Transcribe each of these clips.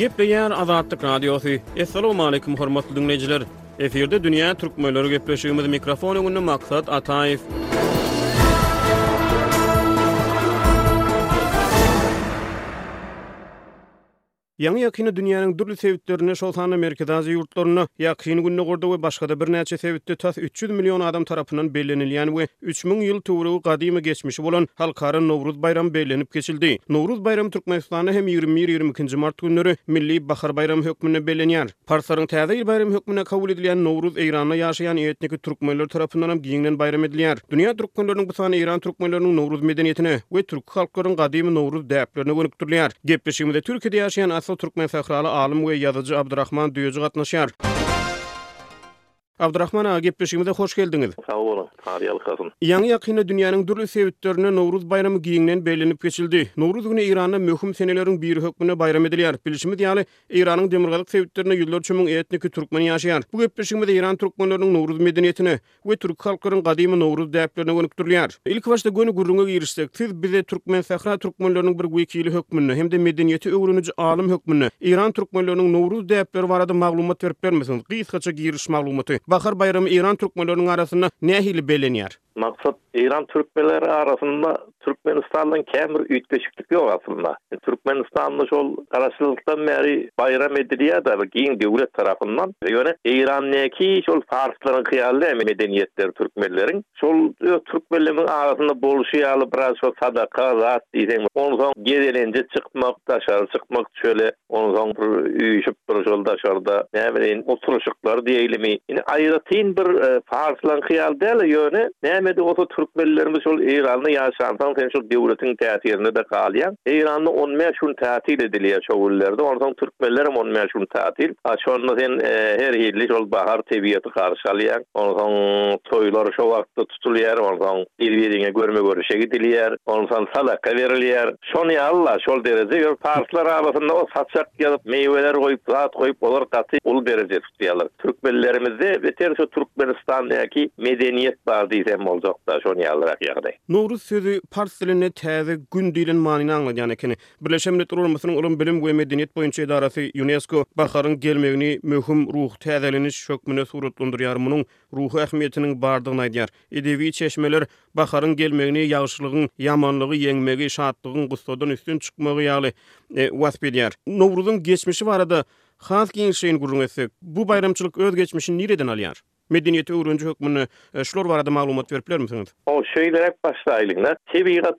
Gepleýär Azatlyk Radiosy. Assalamualaikum hormatly dinleýjiler. Efirde dünýä türkmenleri gepleşigimiz mikrofon öňünde Maksat Ataýew. Ýaňy-ýakynda dünýäniň dürli sebitlerinde, şol sanda Merkezi Aziýa ýurtlarynda, Ýakyn Gündogarda we başga-da birnäçe sebitde tas üç ýüz million adam tarapyndan bellenilýän we üç müň ýyl töweregi gadymy geçmişi bolan Halkara Nowruz baýramy bellenip geçildi. Nowruz baýramy Türkmenistanda hem ýigrimi bir-ýigrimi ikinji mart günleri Milli bahar baýramy hökmünde bellenýär. Parslaryň täze ýyl baýramy hökmünde kabul edilýän Nowruz Eýranda ýaşaýan etniki türkmenler tarapyndan hem giňden baýram edilýär. Dünýä türkmenleriniň bu sany eýran türkmenleriniň Nowruz medeniýetine we türki halklaryň gadymy Nowruz däplerine gönükdirilýär. Gepleşigimize Türkiýede ýaşaýan asly türkmensähraly alym we ýazyjy Abdyrahman Düýeji gatnaşýar. Abdurahman aga gepleşigimize hoş geldiňiz. Sag boluň, saz ýalkasyn. Ýaňy-ýakynda dünýäniň dürli sebitlerinde Nowruz baýramy giňden bellenip geçildi. Nowruz güni Eýranda möhüm seneleriň biri hökmünde baýram edilýär. Bilşimiz ýaly, Eýranyň demirgazyk sebitlerinde ýüzlerçe müň etniki türkmen ýaşaýar. Bu gepleşigimiz eýran türkmenleriniň Nowruz medeniýetine we türki halklaryň gadymy Nowruz däplerine gönükdirilýär. Ilkibaşda göni gürrüňe girişsek, siz bize Türkmensähra türkmenleriniň bir wekili hökmünde hem-de medeniýeti öwreniji alym hökmünde Eýran türkmenleriniň Nowruz däpleri barada maglumat berip bilermisiňiz? Gysgaça giriş maglumaty. Bahar baýramy eýran türkmenleriniň arasynda nähili bellenýär? Maksat, eýran türkmenleri arasynda Türkmenistandan kän bir üýtgeşiklik ýok aslynda. Türkmenistanda şol garaşsyzlykdan bäri baýram edilýär-de, bir giň döwlet tarapyndan. Ýöne Eýran näki şol parslaryňky ýaly däl medeniýetleri türkmenleriň. Şol öz türkmenlerimiziň arasynda bolşy ýaly biraz şol sadaka zat diýseň, onsoň gezelenje çykmak, daşary çykmak çöle. Onsoň bir üýşüp bir şol daşarda näbileýin oturyşyklar diýeýlimi. Indi aýratyn bir parslaňky ýaly däl-de, ýöne nämedi bolsa türkmenlerimiz şol Eýranda ýaşansoň sen şol döwletiň täsirinde-de galýaň. Eýranda on bäş gün tatil edilýär şo günlerde. Onsoň türkmenler hem on bäş gün tatil. A şonda sen her hilli şol bahar tebigaty garşy alýaň. Onsoň toýlar şo wagtda tutulýar, onsoň bir-biriňe görme-görüşe gidilýär, onsoň sadaka berilýär. Şony al-la, şol dereje gör, parslar arasynda ot saçak ýazyp, meýweler goýup, zat goýup, olar gaty uly dereje tutýarlar. Türkmenlerimizde beter şu Türkmenistandäki medeniýet bar diýsem boljak-da, şoň ýalyrak ýagdaý. Nowruz sözi pars dilinde täze gün diýlen manyny aňladýan ekeni. Birleşen Milletler Guramasynyň ylym, bilim we medeniýet boýunça edarasy, Ýunesko, baharyň gelmegini möhüm ruhy täzeleniş hökmünde suratlandyrýar, munuň ruhy ähmiýetiniň bardygyny aýdýar. Edebi çeşmeler baharyň gelmegini ýagşylygyň ýamanlygy ýeňmegi, şatlygyň gussadan üstün çykmagy ýaly wasp edýär. Nowruzyň geçmişi barada has giňişleýin gürrüň etsek, bu baýramçylyk öz geçmişini nireden alýar? Medeniýeti öwreniji hökmünde şular barada maglumat berip bilermisiňiz? Oň şeýleräk başlaýlyň-da, tebigat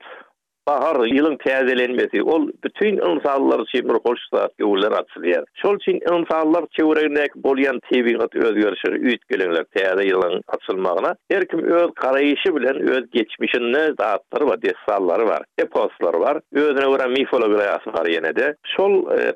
Bahar, ýylyň täzelenmesi, ol bütin ynsanlar üçin bir hoş zat, göwünler açylýar. Şol üçin ynsanlar töweregindäki bolýan tebigat özgerişleri, üýtgelenler täze ýylyň açylmagyna her kim öz garaýşy bilen, öz geçmişinde zatlary bar, dessallary bar, eposlary bar, özüne görä mifolograýasy bar ýene-de. Şol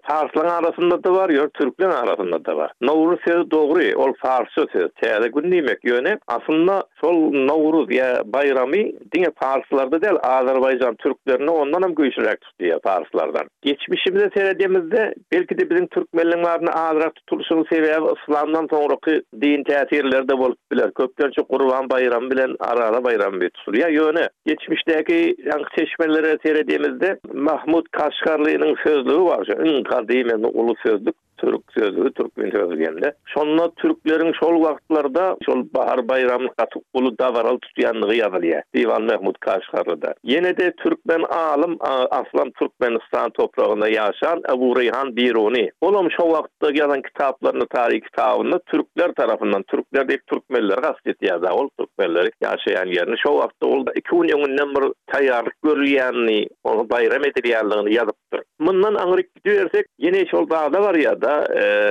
parslaň arasynda-da bar, ýöne türkleň arasynda-da bar. Nowruz sözi dogry, ol parsça söz, täze gün diýmek, ýöne aslynda Şol Nowruz ýa baýramy diňe parslarda däl, azerbaýjan türklerinde ondan hem güýçliräk tutýar parslardan. Geçmişimize seredemizde, belki-de biziň türkmenleň baryna azrak tutulyşynyň sebäbi yslamdan soňraky din täsirleri-de bolup biler. Köplenç Gurban baýramy bilen Araza baýramy bir tutulýar. Ýöne geçmişdäki ýaňky çeşmelere seredemizde Mahmut Kaşgarlynyň sözlügi bar, şu iň gadymy, iň uly sözlük. Türk sözlügi, Türkmen sözlügi diýende, şonda türkleriň şol wagtlarda şol bahar baýramyny gaty uly dabaraly tutýandygy ýazylýar, Diwan Mehmut Kaşgarlyda. Ýene-de türkmen alym, aslam Türkmenistan topragynda ýaşan Ebu Reýhan Biruny, olam şo wagtda ýazan kitaplarynda, taryh kitabynda türkler tarapyndan, türkler diýip türkmenleri kast etýär-de, ol türkmenleri ýaşaýan ýerini, şo wagtda ol iki gün öňünden bir taýýarlyk görülýänini, ony baýram edilýändigini ýazypdyr. Mundan aňryk Gidibersek, ýene şol zada barýar-da,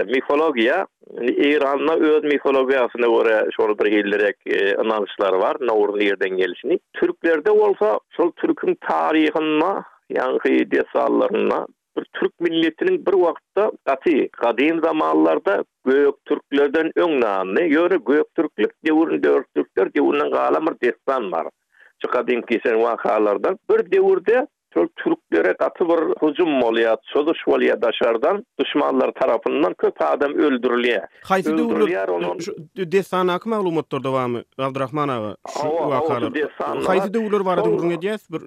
mifologiýa. Indi Eýranda öz mifologiýasyna görä şol bir hillirek ynançlary bar, Nowruzyň ýerden gelşini. Türklerde bolsa şol türküň taryhynda, ýaňky dessanlarynda bir türk milletiniň bir wagtda gaty gadym zamanlarda göktürklerden öň dany, ýöne göktürklik döwründe türkler döwründen galan bir dessan bar. Şu gadymky geçen wakalardan bir döwürde Şol türklere gaty bir hujum bolýar, çozuş bolýar daşardan, duşmanlar tarapyndan köp adam öldürilýär. Haýsy döwürler şu dessandaky maglumatlarda barmy Abdyrahman aga şu wakalar? Haýsy döwürler barada gürrüň edýäs bir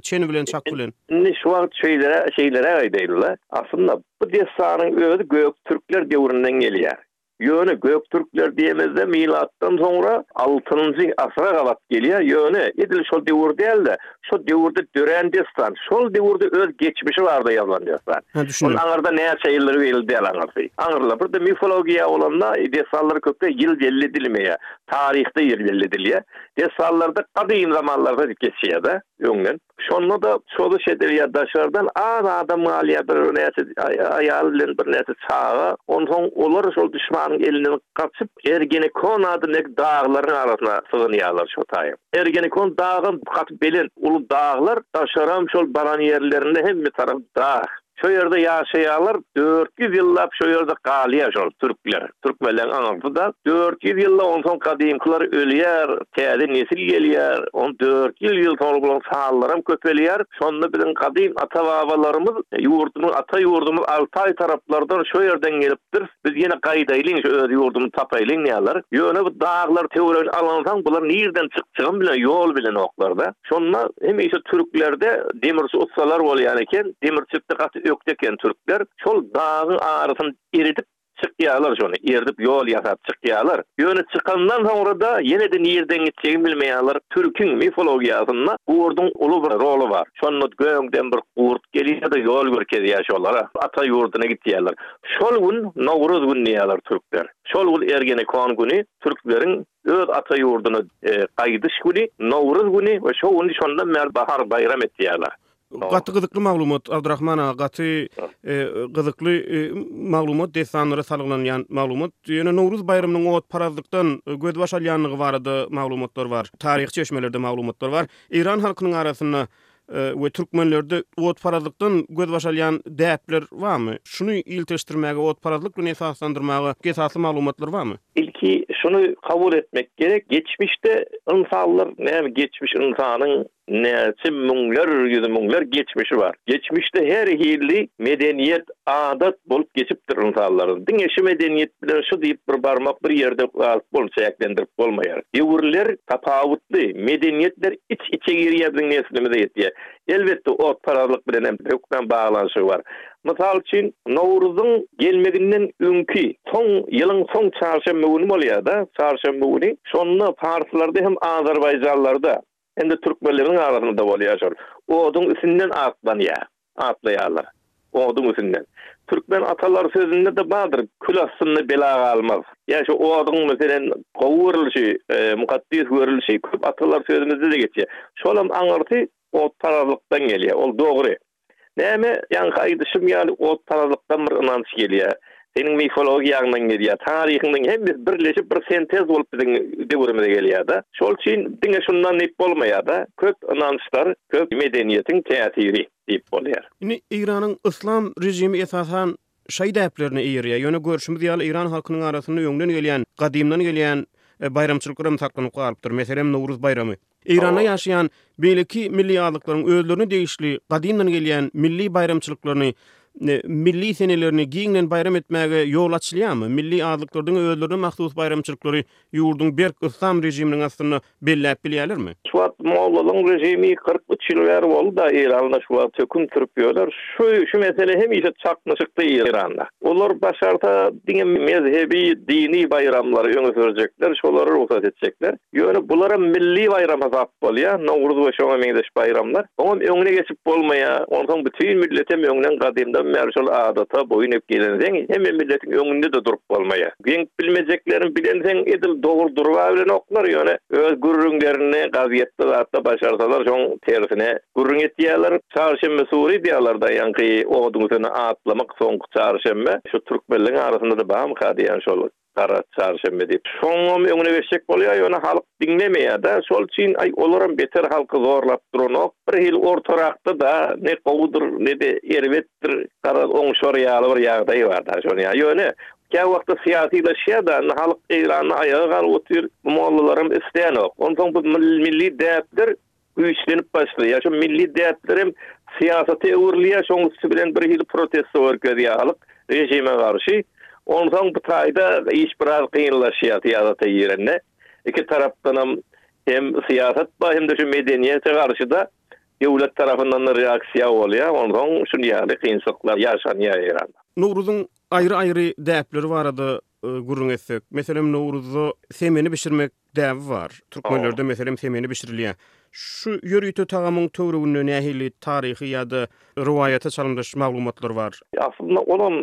çen bilen çak bilen. Indi şu wagt şeýleräk şeýleräk aýdaýynla aslynda bu dessanyň özi göktürkler döwründen gelýär. Ýöne göktürkler diýemizde milatdan soňra altynjy asyra gabat gelýär, ýöne edil şol döwür däl-de, şo döwürde dörän dessan, şol döwürde öz geçmişi barada ýazylan dessan. Hä, düşündim. Ol aňyrda näçe ýyldygy belli däl aňyrsy. Aňyrlar. Bir de mifologiýa bolanda dessanlar köpde ýyl belli edilmeýär. Taryhda ýyl belli edilýär. Dessanlarda gadym zamanlarda diýip geçýär-de öňden. Şonda-da çozuş edilýär, daşardan az adam galýar, birnäçe aýal bilen birnäçe çaga. Onsoň olar şol duşmanyň elinden gaçyp, Ergenekon adyndaky daglaryň arasyna sygynýarlar şo taýy. Ergenekon dagam gaty belent, uly daglar, daşaram şol baran ýerlerinde hemme tarap dag. Şo ýerde ýaşaýarlar, dört ýüz ýyllap şo ýerde galýar şol türkler. Türkmenleriň aňyrsy-da dört ýüz ýylla, onsoň gadymkylar ölýär, täze nesil gelýär, on dört ýüz ýyl soňra bularyň sanlaram köpelýär. Şonda biziň gadym ata-babalarymyz ýurdumyz, ata ýurdumyz Altaý taraplardan şo ýerden gelipdir. Biz ýene gaýdaýlyň şu öz ýurdumyzy tapaýlyň diýýärler. Ýöne bu daglar töweregini alansoň bular nirden çykjagyn bilen ýol bilenoklarda. Şonda hemişe türklerde demirçi ussalar bolýan eken. Demirçilikde gaty ökde eken türkler. Şol dagyň arasyn eridip çykýarlar şony. Eridip ýol ýasap çykýarlar. Ýöne çykandan soňra-da ýene-de nirden gitjegini bilmeýärler. Türkiň mifologiýasynda gurduň uly bir roly bar. Şonda gögden bir gurt gelýär-de ýol görkezýär şolara. Ata ýurduna gitýärler. Şol gün Nowruz güni diýýärler türkler. Şol gün Ergenekon güni türkleriň öz ata ýurduna gaýdyş güni, Nowruz güni we şo gün şondan bäri bahar baýram etýärler. Gaty gyzykly maglumat Abdurahman aga gaty gyzykly maglumat dessanlara salgylanýan maglumat ýöne Nowruz baýramynyň otparazlykdan gözbaş alýandygy barada maglumatlar bar taryhy çeşmelerde maglumatlar bar Eýran halkynyň arasynda we türkmenlerde otparazlykdan gözbaş alýan däpler barmy? Şuny ilteşdirmäge, otparazlyk bilen esaslandyrmaga esasly maglumatlar barmy? Ilki şuny kabul etmek gerek, geçmişde ynsanlar, näme geçmiş ynsanyň näçe müňler, ýüz müňler geçmişi bar. Geçmişde her hilli medeniýet, Adat bolup geçipdir ynsanlaryň. Diňe şu medeniýet bilen şu diýip bir barmak bir ýerde galyp bol çäklendirip bolmaýar. Döwürler tapawutly, medeniýetler iç-içe girýär biziň neslimize ýetýär. Elbetde otparazlyk bilen hem hökmän baglanyşygy bar. Mysal üçin Nowruzyň gelmeginden öňki soň ýylyň soň çarşenbe güni bolýar-da, çarşenbe güni. Şonda parslarda hem azerbaýjanlarda hem-de türkmenleriniň arasynda-da bolýar şol. Oduň üstünden atlanýar, atlaýarlar. Oduň üstünden. Türkmen atalar sözünde-de bardyr, Kül astynda bela galmaz. Ýa şu oduň, meselem, gowy görülişi, mukaddes görülişi köp atalar sözümizde-de geçýär. Şolam aňyrsy otparazlykdan gelýär. Ol dogry. Näme, ýaňky aýdyşym ýaly otparazlykdan bir ynanç gelýär. Seniň mifologiýaňdan gelýär. Taryhyňyň hemmesi birleşip bir sentez bolup biziň döwrümize gelýär-de. Şol üçin diňe şundan diýip bolmaýar-da, köp ynançlar, köp medeniýetiň täsiri diýip bolýar. Indi Eýranyň yslam režimi esasan şaý däplerine eýerýär. Ýöne görşümiz ýaly eýran halkynyň arasynda öňden gelýän, gadymdan gelýän baýramçylyklarym saklanyp galypdyr. Meselem, Nowruz baýramy. Eýranda ýaşaýan beýleki milli azlyklaryň özlerine degişli gadymdan gelýän milli baýramçylyklaryny, milli senelerini giňden baýram etmäge ýol açylýarmy? Milli azlyklardyň özlerine mahsus baýramçylyklary ýurduň berk yslam režiminiň astynda belläp bilýärlermi? Şu wagt mollalygyň režimi kyrk üç ýyl bäri boldy-da, Eýranda şu wagt höküm sürüp ýörler. Şu, şu mesele hemişe çaknyşykly Eýranda. Olar başarsa, diňe mezhebi, dini baýramlary öňe sürjekler, şolara rugsat etjekler. Ýöne bularam milli baýram hasap bolýar, Nowruz we şoňa meňzeş baýramlar. Oňam öňüne geçip bolmaýar. Onsoň bütin milletem öňden gadymdan bäri şol adata boýun egip gelenzeň, hemme milletiň öňünde-de durup bolmaýar. Geň bilmejeklerini bilenseň edil dogry durba bilen oklar ýöne öz gürrüňlerini gazyetde zatda başarsalar şoň tersine gürrüň etýäler çarşenbe sury edýalarda ýaňky oduň üsüne atlamak soňky çarşenbe şu türkmenleň arasyndada bamyka diýän şol gara çarşenbe diýip şoňam öňüne geçjek bolýa ýöne halk diňlemeýada şol üçin aý olaram beter halky zorlap duranok bir hili ortarakda da ne gowudyr nede erbet Bir garaz oňuşar ýaly bir ýagdaý bar daş ony ýa. Ýöne kä wagtda syýasylaşýar da indi halk eýranda aýaga galyp otyr. Bu mollalaram islänok. Onsoň bu milli däpler güýçlenip başlaýar. Şu milli däpler hem syýasata öwrülýär. Şoň üsti bilen bir hili protesta görkezýär halk režime garşy. Onsoň bu taýda iş biraz kynlaşýar syýasata girende. Iki tarapdanam hem syýasat bar hem-de şu medeniýete garşyda döwlet tarapyndan-da reaksiýa bolýar, onsoň şul ýaly kynçylyklar ýaşanýar Eýranda. Nowruzyň aýry-aýry däpleri barada gürrüň etsek, meselem, Nowruzda semeni bişirmek däbi bar. Türkmenlerde, meselem, semeni bişirilýär. Şu ýörite tagamyň töwereginde nähili taryhy ýa-da Rowaýata çalymdaş maglumatlar bar. Aslynda olam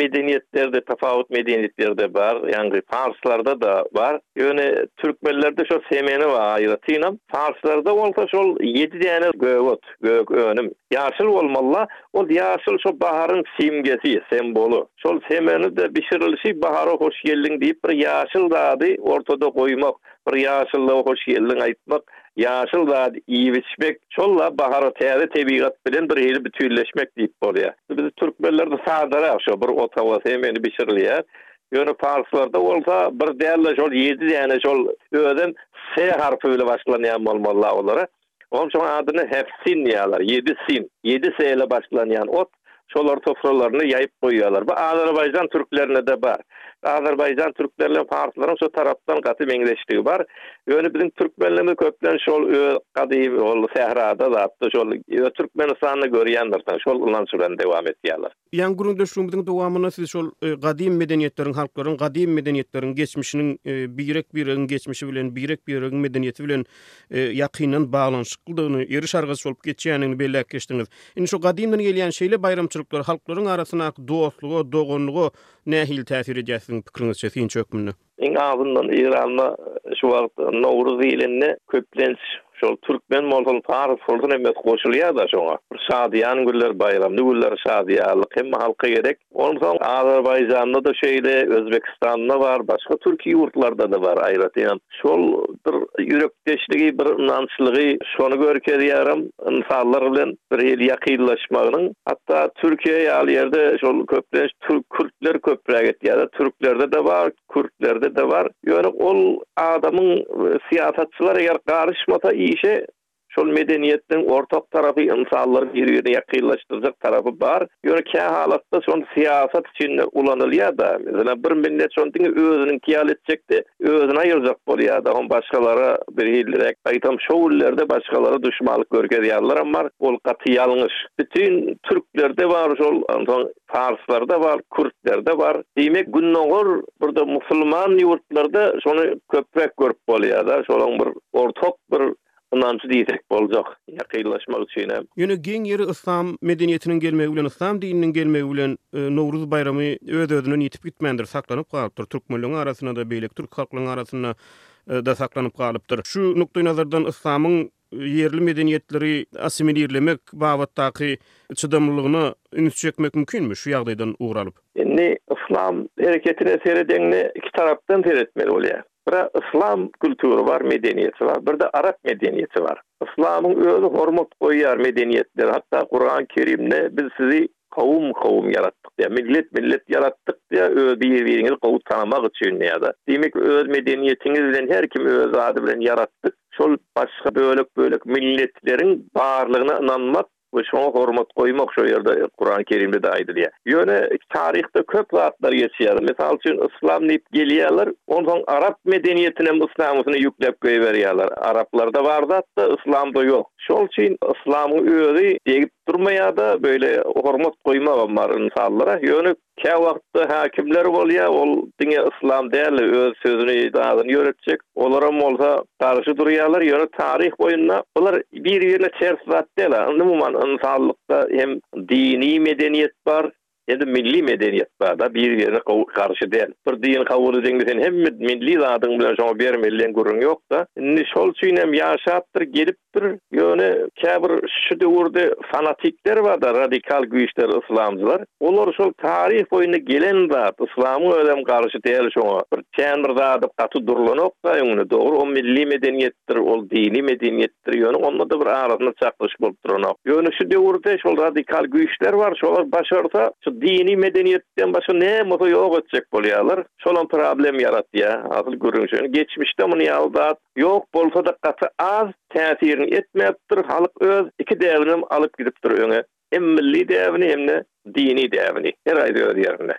medeniýetlerde tapawut medeniýetlerde bar, ýaňky parslarda-da bar. Ýöne türkmenlerde şo semeni bar aýratynam. Parslarda bolsa şol ýedi däne gök ot, gök önüm. Ýaşyl bolmaly-la. Ol ýaşyl şo baharyň simgesi, semboly. Şol semeni-de bişirilişi bahara hoş geldiň diýip bir ýaşyl zady ortada goýmak. Bir ýaşyllyga hoş geldiň aýtmak, ýaşyl zady iýip-içmek, şol-a bahar, täze tebigat bilen bir hili bütünleşmek diýip bolýar. Biz türkmenlerde sadarak şo bir otawa semeni bişirilýär. Ýöne parslarda bolsa bir däl-de şol ýedi däne şol özem S harpy bile başlanýan bolmaly-la olara. Onsoň adyny Hefsin diýýärler, ýedi sin, ýedi se ile başlanýan ot, şolar sofralarynda ýaýyp goýýarlar. Bu azerbaýjan türklerinde-de bar. Azerbaýjan türkleriniň parslaryň şu tarapdan gaty meňzeşdigi bar. Ýöne biziň türkmenlerimiz köplenç şol öz gadymy ol sährada zatda şol, ýöne Türkmenistanda görýändirsiň, şol ulanç bilen dowam etýärler. Ýan gürrüňdeşligimiziň dowamynda siz şol gadym medeniýetleriň, halklaryň gadym medeniýetleriň geçmişiniň birek-biregiň geçmişi bilen, birek-biregiň medeniýeti bilen ýakyndan baglanyşyklydygyny, eriş-argaç bolup geçýändigini belläp geçdiňiz. Indi şu gadymdan gelýän şeýle baýramçylyklar halklaryň arasyndaky dostluga, doganlyga nähili täsir edýär siziň pikiriňizçe, synçy hökmünde? Iň azyndan Eýranda şu wagt Nowruz diýlende köplenç şol türkmen bolsun, pars bolsun hemmesi goşulýar-da şoňa. Bir şadyýan günler, baýramly günler, şadyýanlyk hemme halka gerek. Onsoň Azerbaýjanda-da şeýle, Özbegistanda bar, başga türki ýurtlarda-da bar aýratyn. Şol bir ýürekdeşligi, bir ynançlygy şony görkezýärem, ynsanlar bilen bir hili ýakynlaşmagynyň, hatda Türkiýe ýaly ýerde şol köplenç türk kürtler köpräk etýärler, türklerde-de bar, kürtlerde-de bar, ýöne ol adamyň syýasatçylar eger garyşmasa işe şol medeniýetiniň ortak tarapy ynsanlary bir-birine ýakynlaşdyrjak tarapy bar, ýöne kä halatda şony syýasat içinde ulanylýar-da, meselem bir millet şony diňe özüniňki ýaly etjekde, özüni aýyrjak bolýar-da, oň başgalara birhiliräk, gaýtam şo günlerde başgalara duşmanlyk görkezýänlerem bar, ol gaty ýalňyş. Bütin türklerde bar şol, onsoň parslarda bar, kürtlerde bar. Diýmek, Gündogar birde musulman ýurtlarda şony köpräk görüp bolýar-da, şolaň bir ortak bir ynançy diýsek boljak, ýakynlaşmak üçinem. Ýöne geň ýeri yslam medeniýetiniň gelmegi bilen, yslam dininiň gelmegi bilen Nowruz baýramy öz-özünden ýitip gitmändir, saklanyp galypdyr. Türkmenleň arasynda-da, beýleki türki halklaryň arasynda, da saklanyp galypdyr. Şu nukdaýnazardan yslamyň ýerli medeniýetleri assimilirlemek babatdaky çydamlylygyna üns çekmek mümkinmi, şu ýagdaýdan ugur alyp? Indi yslam hereketine seredeňde iki tarapdan seretmeli bolýar. Bira yslam kültüri bar, medeniýeti bar, birde arap medeniýeti bar. Yslamyň özi hormat goýýar medeniýetlere, hatda Kuran Kerimde biz sizi kowum kowum ýaratdyk diýýär, millet millet ýaratdyk diýýär, öz biri biriňizi gowy tanamak üçin diýýär-de. Diýmek öz medeniýetiňiz bilen her kim öz ady bilen ýaratdyk, şol başga bölek bölek milletleriň barlygyna ynanmak, We şoňa hormat goýmak şo ýerde Kurany Kerimde-de aýdylýar. Ýöne taryhda köp zatlar geçýär. Mysal üçin yslam diýip gelýärler, onsoň arap medeniýetinem yslamysyny ýükläp goýberýärler. Araplarda bar zat-da yslamda ýok. Şol üçin yslamyň özi degip durmaýar-da, beýle hormat goýmagam bar ynsanlara. Ýöne Käwagtda häkimler bolýar, ol diňe yslam däl, öz sözüni, dadyny ýöretjek, olaram bolsa garşy durýarlar, ýöne taryh boýunda bular bir-birine ters zat däl-ä, umuman ynsanlykda hem dini medeniýet bar, hem-de milli medeniýet bar-da, bir-birine gowy garşy däl. Bir din kabul edeňde sen hemme milli zadyň bilen şoňa bermeli diýen gürrüň ýok-da. Indi şol üçin hem ýaşapdyr, gelip Dur, ýöne käbir şu döwürde fanatikler bar-da, radikal güýçler, yslamcylar. Olar şol taryh boýunda gelen zat, yslamyň özem garşy däl şoňa. Bir kän bir zady gaty durlanok-da öňüne. Dogry, o milli medeniýetdir, ol dini medeniýetdir, ýöne onda-da bir arasynda çaknyşyk bolup duranok. Ýöne şu döwürde şol radikal güýçler bar, şolar başarsa, şu dini medeniýetden başga näme bolsa ýok etjek bolýarlar. Şolam problem ýaratýar. Asyl gürrüň şo. Geçmişde muny ýaly zat Ýok bolsada gaty az täsirini etmäpdir halyk öz iki däbinem alyp gidipdir öňe hem milli däbini hemde dini däbini her haýsy öz ýerinde.